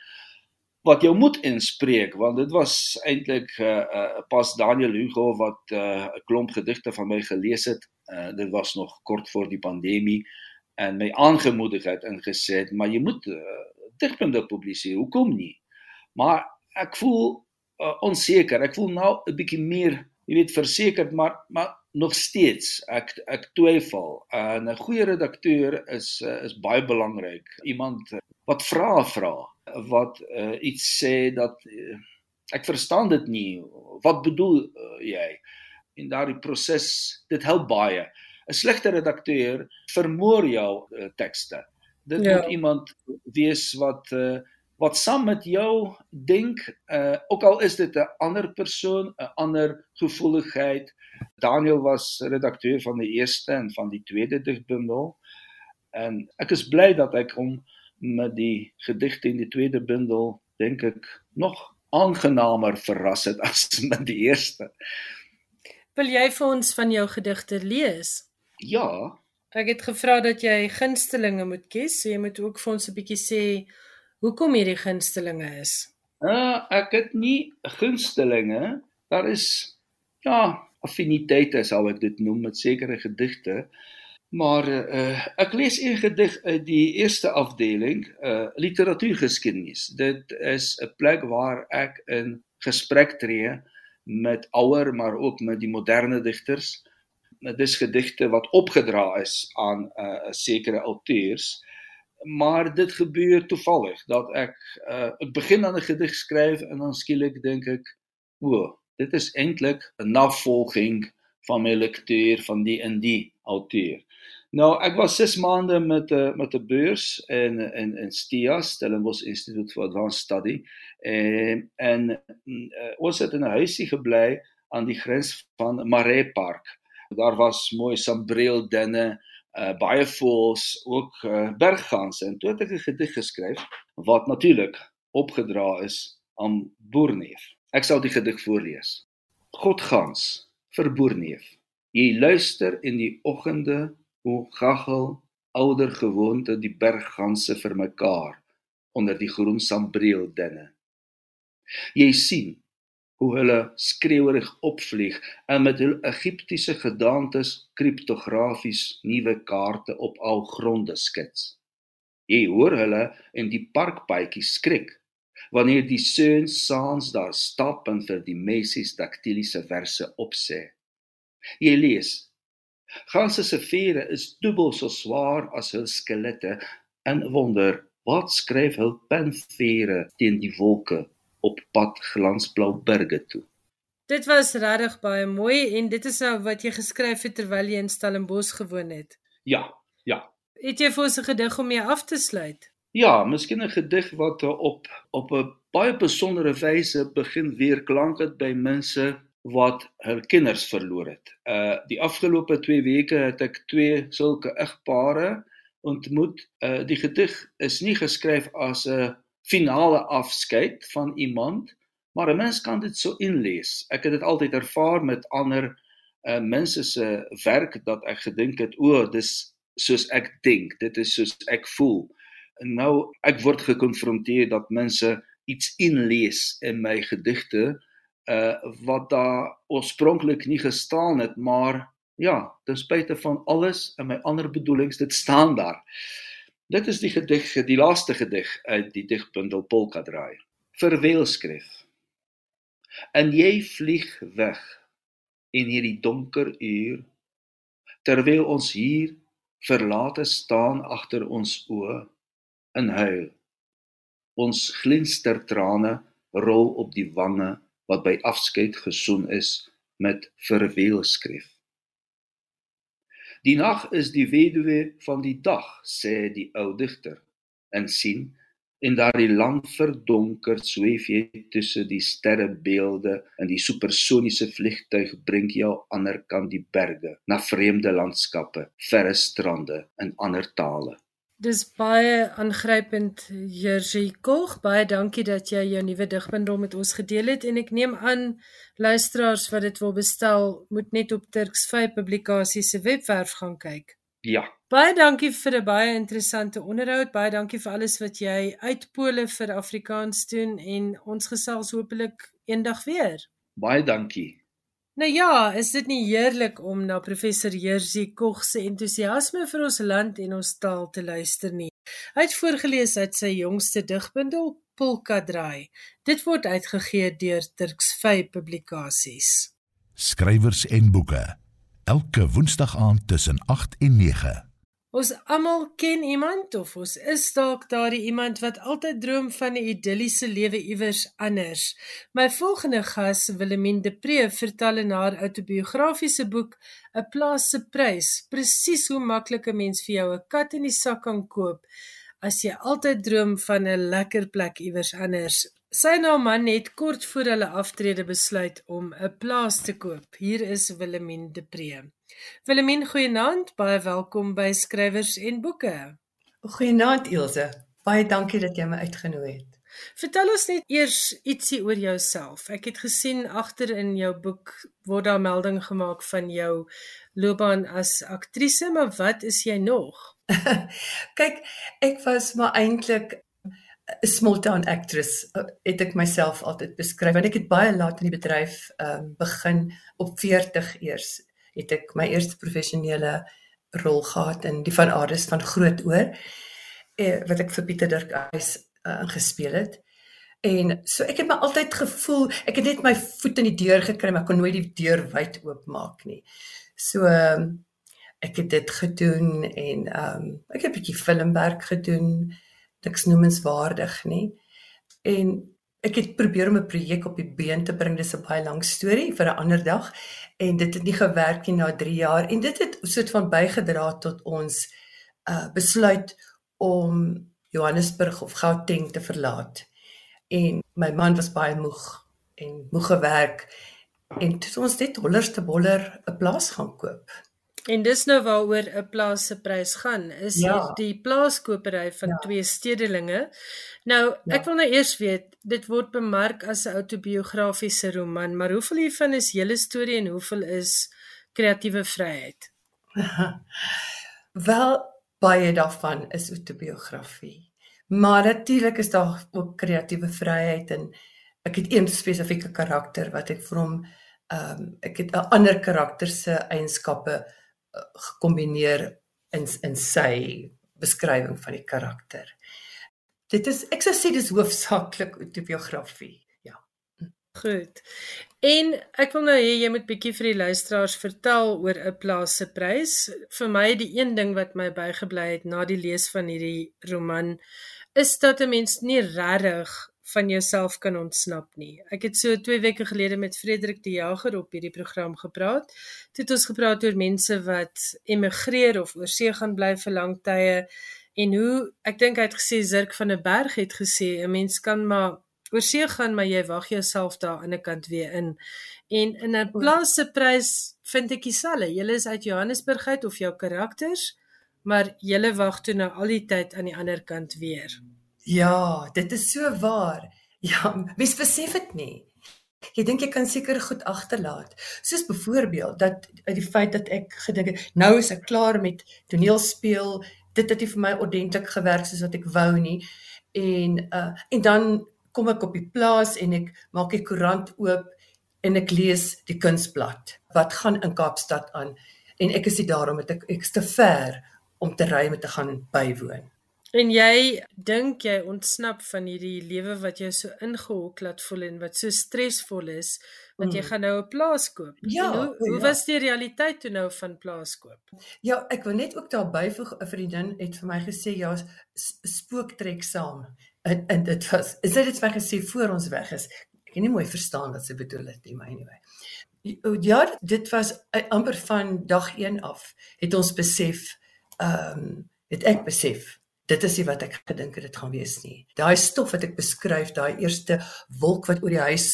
wat jou moet inspreek want dit was eintlik uh, uh, pas Daniel Hugo wat 'n uh, klomp gedigte van my gelees het. Uh, dit was nog kort voor die pandemie en my aangemoedig het en gesê het maar jy moet uh, digpunte publiseer. Hoekom nie? Maar ek voel uh, onseker. Ek voel nou 'n bietjie meer, jy weet, versekerd, maar maar nog steeds ek ek twyfel. Uh, 'n goeie redakteur is uh, is baie belangrik. Iemand wat vra vra wat uh, iets sê dat uh, ek verstaan dit nie. Wat bedoel uh, jy? En daardie proses, dit help baie. 'n Slegte redakteur vermoor jou uh, tekste. Dit ja. moet iemand wees wat uh, wat saam met jou dink, uh ook al is dit 'n ander persoon, 'n ander gevoeligheid. Daniel was redakteur van die eerste en van die tweede digbundel. En ek is bly dat ek hom met die gedigte in die tweede bundel dink ek nog aangenamer verras het as met die eerste. Wil jy vir ons van jou gedigte lees? Ja, Ek het gevra dat jy gunstelinge moet kies, so jy moet ook vir ons 'n bietjie sê hoekom hierdie gunstelinge is. uh, ek het nie gunstelinge. Daar is ja, affiniteite sal ek dit noem met sekere gedigte. Maar uh, ek lees een gedig uit die eerste afdeling, uh, literatuurgeskiedenis. Dit is 'n plek waar ek in gesprek tree met ouer maar ook met die moderne digters. Dit is gedigte wat opgedra is aan 'n uh, sekere auteurs. Maar dit gebeur toevallig dat ek uh, ek begin aan 'n gedig skryf en dan skielik dink ek, o, dit is eintlik 'n navolging van my lektuur van die en die auteur. Nou, ek was 6 maande met 'n uh, met 'n beurs in in in STIA, Stellenbosch Institute for Advanced Study. En en uh, ons het in 'n huisie gebly aan die grens van Maree Park. Daar was mooi sambreeldenne, uh, baie voëls, ook uh, bergganse. En toe het ek 'n gedig geskryf wat natuurlik opgedra is aan Boerneef. Ek sal die gedig voorlees. Godgans vir Boerneef. Jy luister in die oggende hoe gaggel ouder gewoonte die bergganse vir mekaar onder die groen sambreeldenne. Jy sien hoe hulle skreeuerig opvlieg en met hul Egiptiese gedaantes kriptografies nuwe kaarte op al gronde skets. Jy hoor hulle in die parkpaadjies skrik wanneer die seuns saans daar stap en vir die meisies daktiliese verse opsê. Jy lees Ganse se vere is dubbel so swaar as hul skelette en wonder wat skryf hul penvere teen die wolke op pad glansblou berge toe. Dit was regtig baie mooi en dit is nou wat jy geskryf het terwyl jy in Stellenbosch gewoon het. Ja, ja. Het jy vir ons 'n gedig om mee af te sluit? Ja, miskien 'n gedig wat op op 'n baie besondere wyse begin weer klank het by mense wat hul kinders verloor het. Uh die afgelope 2 weke het ek twee sulke egpare ontmoet. Uh die gedig is nie geskryf as 'n finale afskeid van iemand, maar 'n mens kan dit so inlees. Ek het dit altyd ervaar met ander uh mense se werk dat ek gedink het o, dis soos ek dink, dit is soos ek voel. En nou ek word gekonfronteer dat mense iets inlees in my gedigte uh wat daar oorspronklik nie gestaan het, maar ja, ten spyte van alles en my ander bedoelings, dit staan daar. Dit is die gedig, die laaste gedig uit die digbundel Polka Draai. Verweelskrif. En jy vlieg weg in hierdie donker uur terwyl ons hier verlate staan agter ons oë in huil. Ons glinster trane rol op die wange wat by afskeid gesoen is met verweelskrif. Die nag is die weduwee van die dag, sê die ou digter. En sien, in daardie lang verdonker sweef jy tussen die sterrebeelde en die supersoniese vliegtuig bring jou ander kant die berge, na vreemde landskappe, verre strande en ander tale. Dis baie aangrypend, Jerzy Kog. Baie dankie dat jy jou nuwe digbundel met ons gedeel het en ek neem aan luisteraars wat dit wil bestel, moet net op Turks 5 publikasie se webwerf gaan kyk. Ja. Baie dankie vir 'n baie interessante onderhoud. Baie dankie vir alles wat jy uitpole vir Afrikaans doen en ons gesels hopelik eendag weer. Baie dankie. Nou ja, is dit nie heerlik om na professor Jerzy Kog se entoesiasme vir ons land en ons taal te luister nie. Hy het voorgeles uit sy jongste digbundel Polka Draai. Dit word uitgegee deur Turks 5 Publikasies. Skrywers en boeke. Elke Woensdag aand tussen 8 en 9. Ons almal ken iemand of ons is dalk daardie iemand wat altyd droom van 'n idilliese lewe iewers anders. My volgende gas, Willemien de Pre, vertel in haar autobiografiese boek 'n Plaas se prys presies hoe maklik 'n mens vir jou 'n kat in die sak kan koop as jy altyd droom van 'n lekker plek iewers anders. Sy en haar man het kort voor hulle aftrede besluit om 'n plaas te koop. Hier is Willemien de Pre. Willemien, goeienaand, baie welkom by Skrywers en Boeke. Goeienaand Elsje. Baie dankie dat jy my uitgenooi het. Vertel ons net eers ietsie oor jouself. Ek het gesien agter in jou boek word daar melding gemaak van jou loopbaan as aktrise, maar wat is jy nog? Kyk, ek was maar eintlik 'n small town actress. Het ek myself altyd beskryf want ek het baie laat in die bedryf um, begin op 40 eers het ek my eerste professionele rol gehad in die van Aardes van Grootoor eh, wat ek vir Pieter Dirk Eis uh, gespeel het. En so ek het my altyd gevoel ek het net my voet in die deur gekry maar kon nooit die deur wyd oopmaak nie. So um, ek het dit gedoen en um, ek het 'n bietjie filmwerk gedoen. Niks noemenswaardig nie. En ek het probeer om 'n projek op die been te bring. Dis 'n baie lang storie vir 'n ander dag en dit het nie gewerk nie na 3 jaar en dit het soort van bygedra tot ons uh besluit om Johannesburg of Gauteng te verlaat. En my man was baie moeg en moeg gewerk en toe ons net hollerste boller 'n plaas gaan koop. En dis nou waaroor 'n plaas se prys gaan, is ja. die plaaskopery van ja. twee stedelinge. Nou, ja. ek wil nou eers weet, dit word bemark as 'n autobiografiese roman, maar hoeveel hiervan is julle storie en hoeveel is kreatiewe vryheid? Wel, baie daarvan is autobiografie. Maar natuurlik is daar ook kreatiewe vryheid en ek het een spesifieke karakter wat ek vir hom ehm um, ek het 'n ander karakter se eienskappe gekombineer in in sy beskrywing van die karakter. Dit is ek sou sê dis hoofsaaklik autobiografie. Ja. Goed. En ek wil nou hê jy moet bietjie vir die luisteraars vertel oor 'n plaas se prys. Vir my die een ding wat my bygebly het na die lees van hierdie roman is dat 'n mens nie regtig van jouself kan ontsnap nie. Ek het so 2 weke gelede met Frederik die Jager op hierdie program gepraat. Dit het ons gepraat oor mense wat emigreer of oorsee gaan bly vir lang tye en hoe ek dink hy het gesê Zirk van der Berg het gesê 'n mens kan maar oor see gaan maar jy wag jouself daar aan die ander kant weer in. En in 'n plaas se prys vind ek dieselfde. Julle is uit Johannesburg uit of jou karakters, maar julle wag toe nou al die tyd aan die ander kant weer. Ja, dit is so waar. Ja, mens besef dit nie. Jy dink jy kan seker goed agterlaat. Soos byvoorbeeld dat uit die feit dat ek gedink het nou is ek klaar met toneelspeel, dit het nie vir my ordentlik gewerk soos wat ek wou nie. En uh en dan kom ek op die plaas en ek maak die koerant oop en ek lees die kunsblad wat gaan in Kaapstad aan en ek is nie daarom met ek ek's te ver om te ry met te gaan bywoon. En jy dink jy ontsnap van hierdie lewe wat jou so ingehok laat voel en wat so stresvol is want mm. jy gaan nou 'n plaas koop. Ja, en hoe hoe ja. was die realiteit toe nou van plaas koop? Ja, ek wil net ook daar byvoeg 'n vriendin het vir my gesê ja, spook trek saam en en dit was is dit wat gesê voor ons weg is ek kan nie mooi verstaan wat sy bedoel het nie maar anyway ja dit was amper van dag 1 af het ons besef ehm um, het ek besef dit is nie wat ek gedink het dit gaan wees nie daai stof wat ek beskryf daai eerste wolk wat oor die huis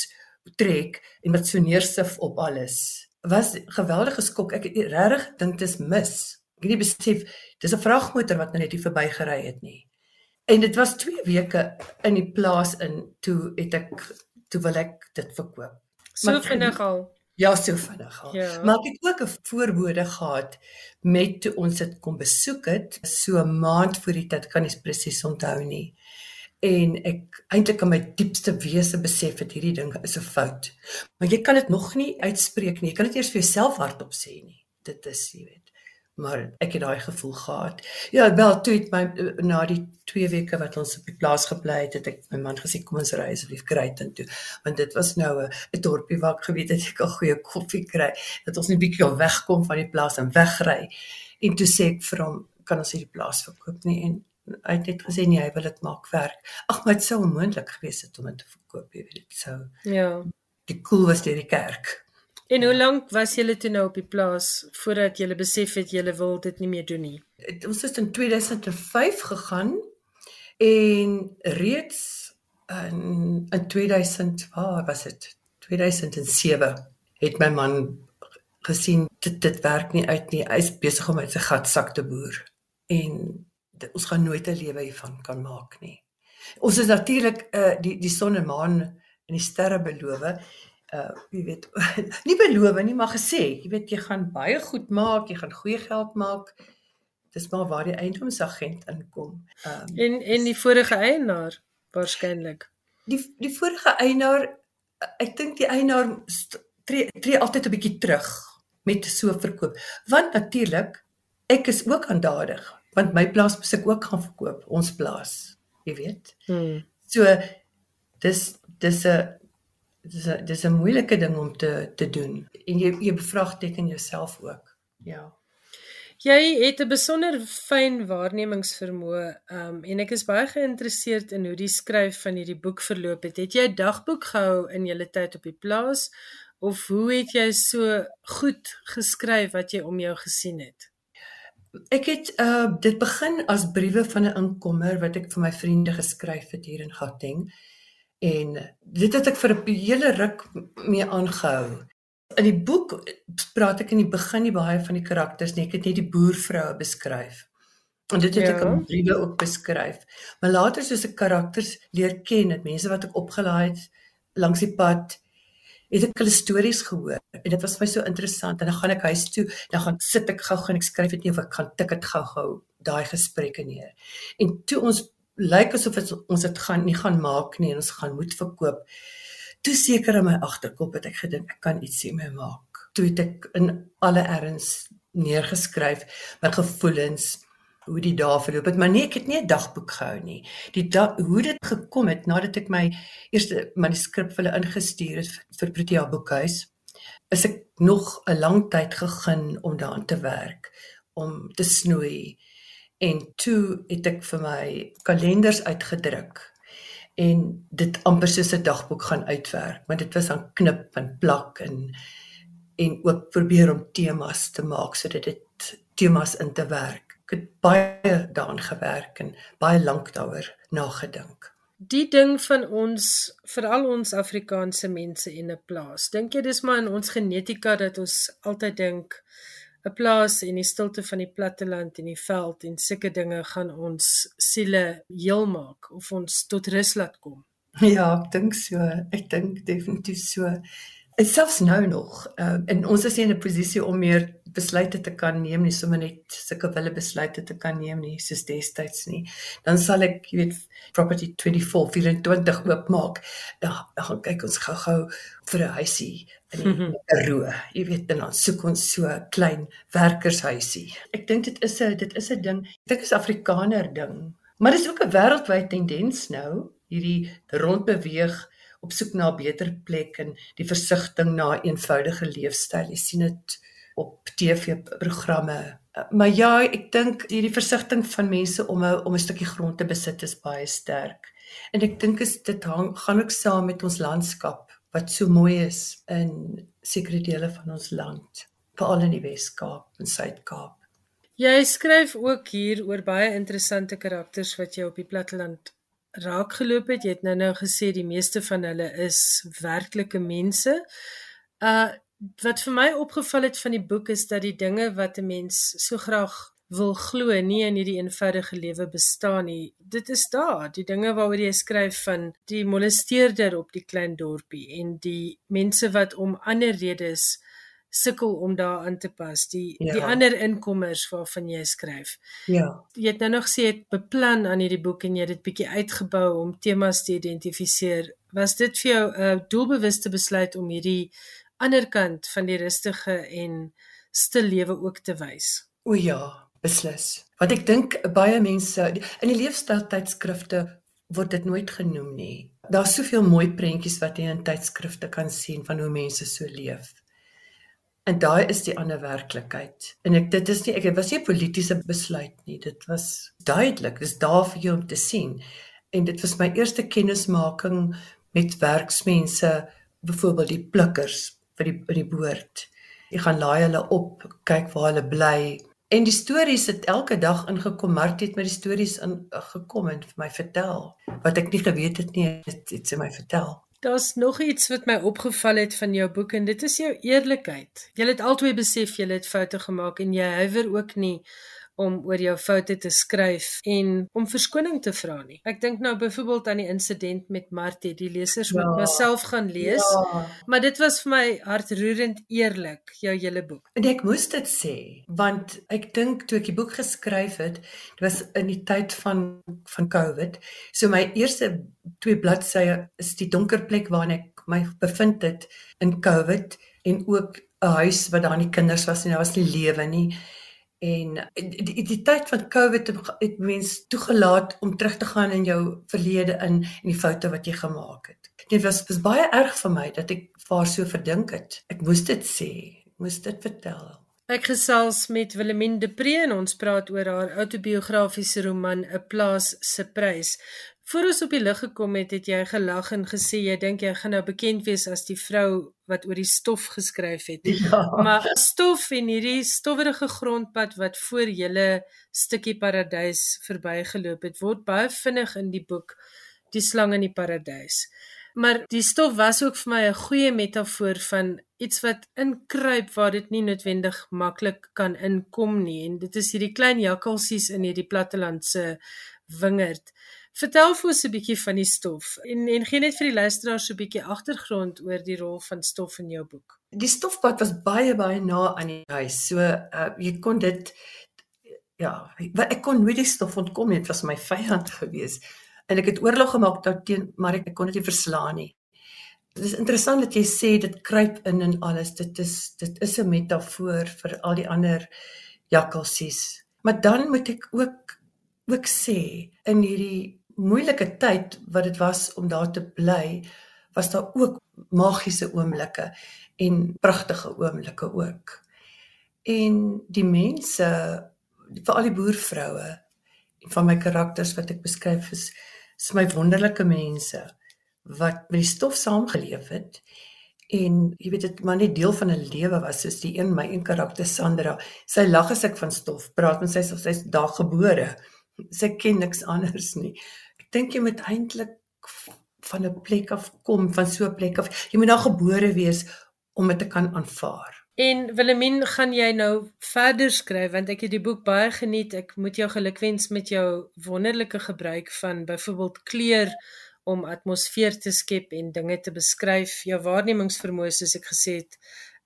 trek en wat so neersif op alles was geweldige skok ek het regtig dink dit is mis ek het nie besef dis 'n vragmotor wat nou net hier verbygery het nie En dit was 2 weke in die plaas in toe het ek toe wil ek dit verkoop. So vinnig al. Ja, so vinnig al. Ja. Maar ek het ook 'n voorbode gehad met toe ons dit kom besoek het, so 'n maand voor die tyd kan ek presies onthou nie. En ek eintlik in my diepste wese besef dat hierdie ding is 'n fout. Maar jy kan dit nog nie uitspreek nie. Jy kan dit eers vir jouself hardop sê nie. Dit is, jy weet maar ek het daai gevoel gehad. Ja, wel toe het my na die 2 weke wat ons op die plaas gebly het, het ek my man gesê kom ons ry asseblief Kruiten toe, want dit was nou 'n dorpie waar ek geweet het ek 'n goeie koffie kry, dat ons net bietjie al wegkom van die plaas en wegry. En toe sê ek vir hom, kan ons hierdie plaas verkoop nie en hy het net gesê nee, hy wil dit maak werk. Ag, maar dit sou onmoontlik gewees het om dit te verkoop, jy weet dit sou. Ja. Die koel was deur die kerk. En hoe lank was julle toe nou op die plaas voordat julle besef het julle wil dit nie meer doen nie? Ons het in 2005 gegaan En reeds in in 2000, waar was dit? 2007 het my man gesien dit dit werk nie uit nie. Hy is besig om uit sy gat sak te boer en dit, ons gaan nooit 'n lewe hiervan kan maak nie. Ons is natuurlik uh die die son en maan en die sterre beloof. Uh jy weet nie beloof nie, maar gesê, jy weet jy gaan baie goed maak, jy gaan goeie geld maak. Dis maar waar die eiendomsagent inkom. Um en en die vorige eienaar waarskynlik. Die die vorige eienaar ek dink die eienaar tree tree altyd 'n bietjie terug met so verkoop. Want natuurlik ek is ook aandadig want my plaas moet ek ook gaan verkoop, ons plaas, jy weet. Hmm. So dis dis 'n dis 'n dis 'n moeilike ding om te te doen en jy jy bevraagteken jouself ook. Ja. Jy het 'n besonder fyn waarnemingsvermoë um, en ek is baie geïnteresseerd in hoe die skryf van hierdie boek verloop het. Het jy 'n dagboek gehou in jou tyd op die plaas of hoe het jy so goed geskryf wat jy om jou gesien het? Ek het uh dit begin as briewe van 'n inkomer wat ek vir my vriende geskryf het hier in Gauteng. En dit het ek vir 'n hele ruk mee aangehou. In die boek praat ek in die begin nie baie van die karakters nie. Ek het net die boervroue beskryf. En dit het ja. ek in briewe ook beskryf. Maar later soos ek karakters leer ken, het mense wat ek opgelaai het langs die pad het ek hulle stories gehoor en dit was vir my so interessant en dan gaan ek huis toe dan gaan sit ek gou-gou en ek skryf dit nie of ek gaan tik dit gou-gou daai gesprekke neer en toe ons lyk asof het, ons dit gaan nie gaan maak nie en ons gaan moet verkoop toe seker in my agterkop het ek gedink ek kan iets hiermee maak toe het ek in alle erns neergeskryf my gevoelens hoe die dae verloop het, maar nee, ek het nie 'n dagboek gehou nie. Die da hoe dit gekom het nadat ek my eerste manuskrip vir hulle ingestuur het vir Protea Boekhuis, is ek nog 'n lang tyd gegeen om daaraan te werk, om te snoei. En toe het ek vir my kalenders uitgedruk en dit amper soos 'n dagboek gaan uitwerk, want dit was aan knip en plak en en ook probeer om temas te maak sodat dit temas in te werk ek het baie daaraan gewerk en baie lank daaroor nagedink. Die ding van ons, veral ons Afrikaanse mense en 'n plaas. Dink jy dis maar in ons genetika dat ons altyd dink 'n plaas en die stilte van die platteland en die veld en sulke dinge gaan ons siele heel maak of ons tot rus laat kom? Ja, ek dink so. Ek dink definitief so. En selfs nou nog, uh, en ons is nie in 'n posisie om meer besluite te kan neem nie, sommer net sulke wille besluite te kan neem nie, soos destyds nie. Dan sal ek, jy weet, property 24 24 oopmaak. Dan dan gaan kyk ons gou-gou vir 'n huisie in die mhm. Karoo. Jy weet, dan soek ons so 'n klein werkershuisie. Ek dink dit is 'n dit is 'n ding. Ek dink is Afrikaner ding. Maar dis ook 'n wêreldwye tendens nou, hierdie rondbeweeg op soek na 'n beter plek en die versigtiging na 'n eenvoudige leefstyl. Jy sien dit op TV-programme. Maar ja, ek dink hierdie versigtiging van mense om 'n om 'n stukkie grond te besit is baie sterk. En ek dink is dit hang gaan ook saam met ons landskap wat so mooi is in sekere dele van ons land, veral in die Wes-Kaap en Suid-Kaap. Jy skryf ook hier oor baie interessante karakters wat jy op die platteland raakgeloop het. Jy het nou-nou gesê die meeste van hulle is werklike mense. Uh wat vir my opgeval het van die boek is dat die dinge wat 'n mens so graag wil glo nie in hierdie eenvoudige lewe bestaan nie. Dit is daar, die dinge waaroor jy skryf van die molesteerder op die klein dorpie en die mense wat om ander redes sukkel om daaraan te pas die ja. die ander inkommers waarvan jy skryf. Ja. Jy het nou nog sê jy beplan aan hierdie boek en jy het dit bietjie uitgebou om temas te identifiseer. Was dit vir jou 'n uh, doelbewuste besluit om hierdie ander kant van die rustige en stil lewe ook te wys? O ja, beslis. Want ek dink baie mense in die leefstyl tydskrifte word dit nooit genoem nie. Daar's soveel mooi prentjies wat jy in tydskrifte kan sien van hoe mense so leef. En daai is die ander werklikheid. En ek dit is nie ek was nie 'n politieke besluit nie. Dit was duidelik. Dis daar vir jou om te sien. En dit was my eerste kennismaking met werksmense, byvoorbeeld die plikkers vir die die boord. Jy gaan laai hulle op, kyk waar hulle bly, En die stories het elke dag ingekom, maar dit met die stories in gekom en vir my vertel wat ek nie geweet het nie, dit het sy my vertel. Daar's nog iets wat my opgeval het van jou boek en dit is jou eerlikheid. Jy het altyd besef jy het foute gemaak en jy huiwer ook nie om oor jou foute te skryf en om verskoning te vra nie. Ek dink nou byvoorbeeld aan die insident met Martie, die lesers moet ja, maar self gaan lees. Ja. Maar dit was vir my hartroerend eerlik, jou hele boek. En ek moes dit sê, want ek dink toe ek die boek geskryf het, dit was in die tyd van van COVID. So my eerste twee bladsye is die donker plek waarin ek my bevind het in COVID en ook 'n huis wat daar nie kinders was nie, daar was nie lewe nie en die, die, die tyd van Covid het mense toegelaat om terug te gaan in jou verlede in en die foute wat jy gemaak het. Dit was was baie erg vir my dat ek vaar so verdink het. Ek moes dit sê, ek moes dit vertel. Ek gesels met Willemien de Pre en ons praat oor haar autobiografiese roman 'n plaas se prys. Voor ons op die lig gekom het, het jy gelag en gesê jy dink jy gaan nou bekend wees as die vrou wat oor die stof geskryf het. Ja. Maar stof en hierdie stowwerige grondpad wat voor julle stukkie paradys verbygeloop het, word baie vinnig in die boek Die slang in die paradys. Maar die stof was ook vir my 'n goeie metafoor van iets wat inkruip waar dit nie noodwendig maklik kan inkom nie en dit is hierdie klein jakkalsies in hierdie plattelandse wingerd. Vertel vir ons 'n bietjie van die stof en en gee net vir die luisteraars so 'n bietjie agtergrond oor die rol van stof in jou boek. Die stofpad was baie baie na aan die huis. So uh, jy kon dit ja, ek kon nooit die stof ontkom nie. Dit was my vyand gewees. En ek het oorlog gemaak teen maar ek, ek kon dit nie verslaan nie. Dit is interessant dat jy sê dit kruip in en alles. Dit is dit is 'n metafoor vir al die ander jakkalsies. Maar dan moet ek ook ook sê in hierdie moeilike tyd wat dit was om daar te bly, was daar ook magiese oomblikke en pragtige oomblikke ook. En die mense, veral die boervroue van my karakters wat ek beskryf is, is my wonderlike mense wat met die stof saamgeleef het en jy weet dit maar net deel van 'n lewe was soos die een my een karakter Sandra. Sy lag as ek van stof praat met sy soos sy's daar gebore. Sy ken niks anders nie dink jy moet eintlik van 'n plek af kom, van so 'n plek af. Jy moet daar gebore wees om dit te kan aanvaar. En Willemien, gaan jy nou verder skryf want ek het die boek baie geniet. Ek moet jou gelukwens met jou wonderlike gebruik van byvoorbeeld kleur om atmosfeer te skep en dinge te beskryf. Jou waarnemingsvermoë soos ek gesê het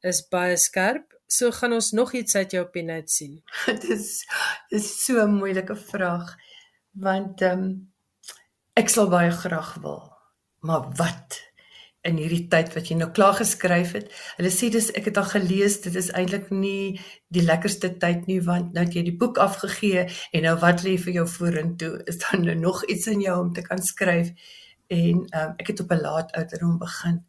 is baie skerp. So gaan ons nog iets uit jou pen uit sien. Dit is dis so 'n moeilike vraag want ehm um, Ek sal baie graag wil. Maar wat in hierdie tyd wat jy nou klaar geskryf het? Hulle sê dis ek het al gelees, dit is eintlik nie die lekkerste tyd nie want nou het jy die boek afgegee en nou wat lê vir jou vorentoe? Is daar nou nog iets in jou om te kan skryf? En um, ek het op 'n laat ouderdom begin.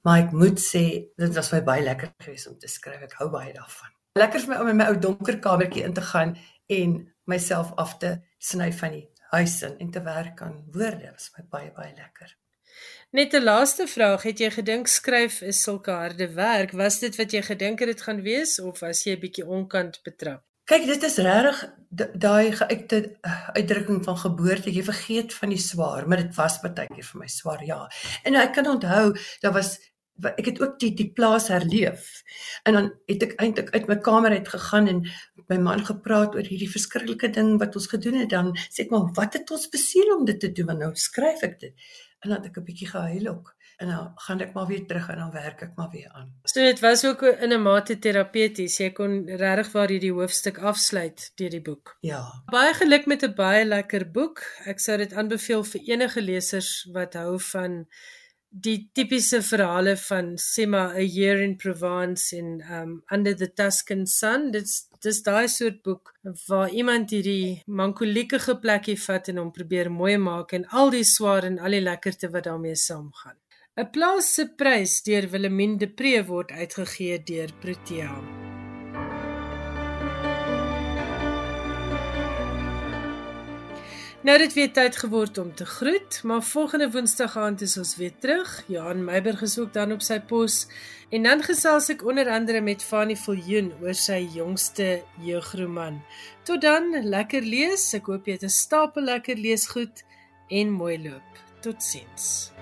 Maar ek moet sê dit was my baie lekker geweest om te skryf. Ek hou baie daarvan. Lekker vir my om in my ou donker kamertjie in te gaan en myself af te sny van die huis in en te werk aan woorde was my baie baie lekker. Net 'n laaste vraag, het jy gedink skryf is sulke harde werk? Was dit wat jy gedink het dit gaan wees of was jy 'n bietjie onkant betrap? Kyk, dit is regtig daai geuite uh, uitdrukking van geboorte. Jy vergeet van die swaar, maar dit was baie keer vir my swaar, ja. En ek kan onthou, daar was ek het ook die die plaas herleef. En dan het ek eintlik uit my kamer uit gegaan en my man gepraat oor hierdie verskriklike ding wat ons gedoen het. Dan sê ek maar, wat het ons besiel om dit te doen? Want nou skryf ek dit. En dan het ek 'n bietjie gehuil ook. En dan gaan ek maar weer terug en dan werk ek maar weer aan. So dit was ook in 'n mate terapeuties. Jy kon regtig waar hierdie hoofstuk afsluit deur die boek. Ja. Baie geluk met 'n baie lekker boek. Ek sou dit aanbeveel vir enige lesers wat hou van die tipiese verhale van Sema a year in Provence in um under the Tuscan sun. Dit's dis daai soort boek waar iemand hierdie mankolieke plekkie vat en hom probeer mooi maak en al die swaar en al die lekkerte wat daarmee saamgaan. 'n plaas se prys deur Willemien de Pre word uitgegee deur Protea Nou dit weer tyd geword om te groet, maar volgende Woensdag aand is ons weer terug. Johan Meiberg is ook dan op sy pos en dan gesels ek onder andere met Fanny Viljoen oor sy jongste jeugroman. Tot dan, lekker lees. Ek hoop jy het 'n stapel lekker leesgoed en mooi loop. Totsiens.